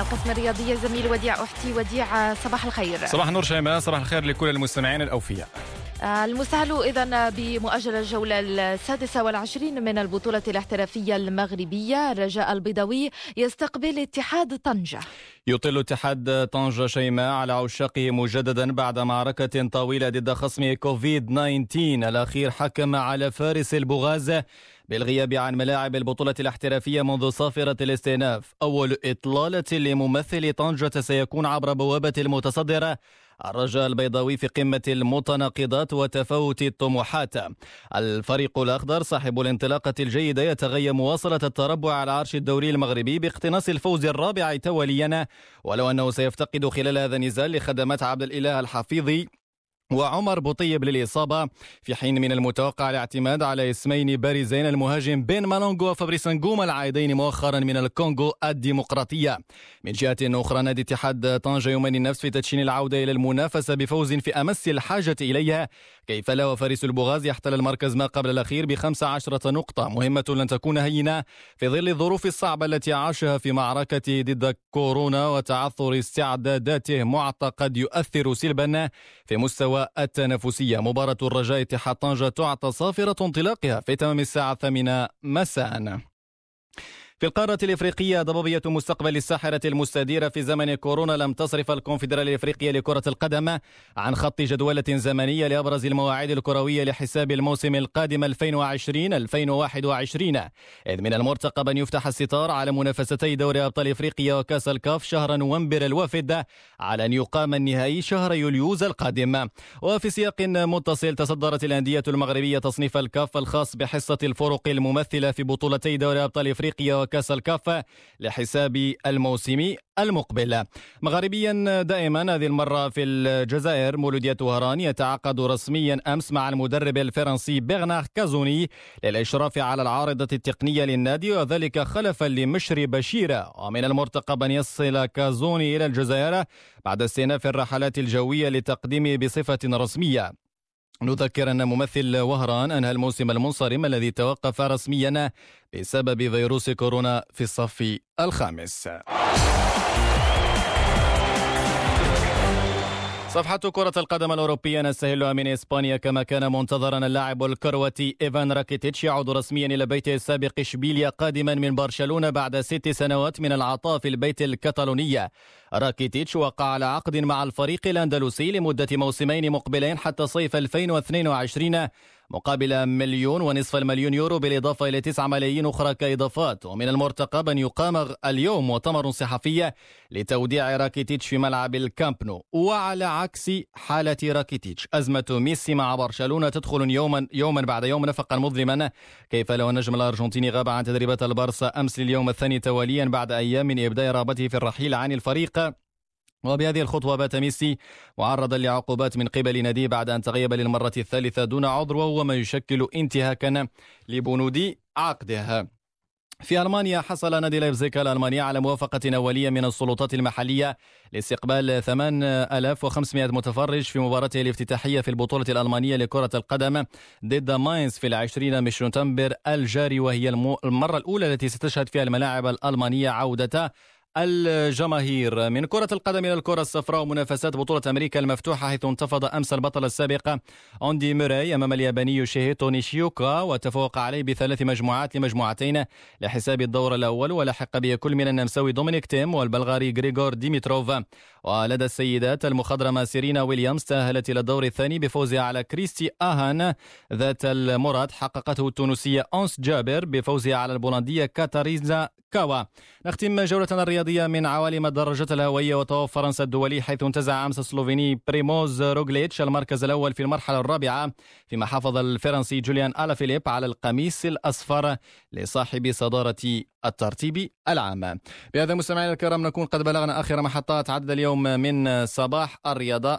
القسم الرياضي الزميل وديع أحتي. وديع صباح الخير. صباح النور شيماء صباح الخير لكل المستمعين الأوفياء. المستهل إذا بمؤجل الجولة السادسة والعشرين من البطولة الاحترافية المغربية الرجاء البيضاوي يستقبل اتحاد طنجة. يطل اتحاد طنجة شيماء على عشاقه مجددا بعد معركة طويلة ضد خصم كوفيد 19 الأخير حكم على فارس البغاز بالغياب عن ملاعب البطولة الاحترافية منذ صافرة الاستئناف. أول إطلالة لممثل طنجة سيكون عبر بوابة المتصدرة. الرجاء البيضاوي في قمة المتناقضات وتفاوت الطموحات. الفريق الأخضر صاحب الانطلاقة الجيدة يتغير مواصلة التربع على عرش الدوري المغربي باقتناص الفوز الرابع توليا ولو أنه سيفتقد خلال هذا النزال لخدمات عبد الإله الحفيظي وعمر بوطيب للإصابة. في حين من المتوقع الاعتماد على اسمين بارزين المهاجم بين مالونغو وفابريس نجوم العائدين مؤخرا من الكونغو الديمقراطية. من جهة أخرى نادي اتحاد طنجة يمني النفس في تدشين العودة إلى المنافسة بفوز في أمس الحاجة إليها. كيف لا وفارس البغاز يحتل المركز ما قبل الأخير بخمس عشرة نقطة. مهمة لن تكون هينة في ظل الظروف الصعبة التي عاشها في معركة ضد كورونا وتعثر استعداداته معتقد يؤثر سلبا في مستوى التنافسية مباراة الرجاء اتحاد طنجة تعطى صافرة انطلاقها في تمام الساعة الثامنة مساءً. في القارة الإفريقية ضبابية مستقبل الساحرة المستديرة في زمن كورونا لم تصرف الكونفدرالية الإفريقية لكرة القدم عن خط جدولة زمنية لأبرز المواعيد الكروية لحساب الموسم القادم 2020-2021 إذ من المرتقب أن يفتح الستار على منافستي دوري أبطال إفريقيا وكأس الكاف شهر نوفمبر الوافد على أن يقام النهائي شهر يوليوز القادم. وفي سياق متصل تصدرت الأندية المغربية تصنيف الكاف الخاص بحصة الفرق الممثلة في بطولتي دوري أبطال إفريقيا كأس الكافة لحساب الموسم المقبل. مغربيا دائما هذه المرة في الجزائر مولودية وهران يتعاقد رسميا أمس مع المدرب الفرنسي بيرنار كازوني للإشراف على العارضة التقنية للنادي وذلك خلفا لمشري بشيرة ومن المرتقب أن يصل كازوني إلى الجزائر بعد استئناف الرحلات الجوية لتقديمه بصفة رسمية. نذكر أن ممثل وهران أنهى الموسم المنصرم الذي توقف رسميا بسبب فيروس كورونا في الصف الخامس. صفحة كرة القدم الأوروبية نستهلها من إسبانيا كما كان منتظرا اللاعب الكرواتي إيفان راكيتيتش يعود رسميا إلى بيته السابق إشبيليا قادما من برشلونة بعد ست سنوات من العطاء في البيت الكتالونية. راكيتيتش وقع على عقد مع الفريق الأندلسي لمدة موسمين مقبلين حتى صيف 2022 مقابل مليون ونصف المليون يورو بالإضافة إلى 9 ملايين أخرى كإضافات. ومن المرتقب أن يقام اليوم مؤتمر صحفي لتوديع راكيتيتش في ملعب الكامبنو وعلى عكس حالة راكيتيتش أزمة ميسي مع برشلونة تدخل يوما يوما بعد يوم نفقا مظلما. كيف لا والنجم الأرجنتيني غاب عن تدريبات البارسا أمس لليوم الثاني تواليا بعد أيام من إبداء رغبته في الرحيل عن الفريق. وبهذه الخطوة بات ميسي معرضا لعقوبات من قبل ناديه بعد أن تغيب للمرة الثالثة دون عذر وهو ما يشكل انتهاكا لبنود عقده. في ألمانيا حصل نادي لايبزيك الألماني على موافقة أولية من السلطات المحلية لاستقبال 8500 متفرج في مباراته الافتتاحية في البطولة الألمانية لكرة القدم ضد ماينز في العشرين من شتنبر الجاري وهي المرة الأولى التي ستشهد فيها الملاعب الألمانية عودة الجماهير. من كرة القدم إلى الكرة الصفراء ومنافسات بطولة أمريكا المفتوحة حيث انتفض أمس البطل السابق أندي موراي أمام الياباني يوشيهيتو نيشيوكا وتفوق عليه بثلاث مجموعات لمجموعتين لحساب الدور الأول ولحق به كل من النمساوي دومينيك تيم والبلغاري غريغور ديميتروف. ولدى السيدات المخضرمة سيرينا ويليامز تأهلت إلى الدور الثاني بفوزها على كريستي آن ذات المراد حققته التونسية أنس جابر بفوزها على البولندية كاتارزينا كاوا. نختم جولتنا الرياضية من عوالم الدراجات الهوائية وطواف فرنسا الدولي حيث انتزع أمس السلوفيني بريموز روغليتش المركز الأول في المرحلة الرابعة فيما حافظ الفرنسي جوليان ألا فيليب على القميص الأصفر لصاحب صدارة الترتيب العام. بهذا مستمعينا الكرام نكون قد بلغنا آخر محطات عدد اليوم من صباح الرياضة.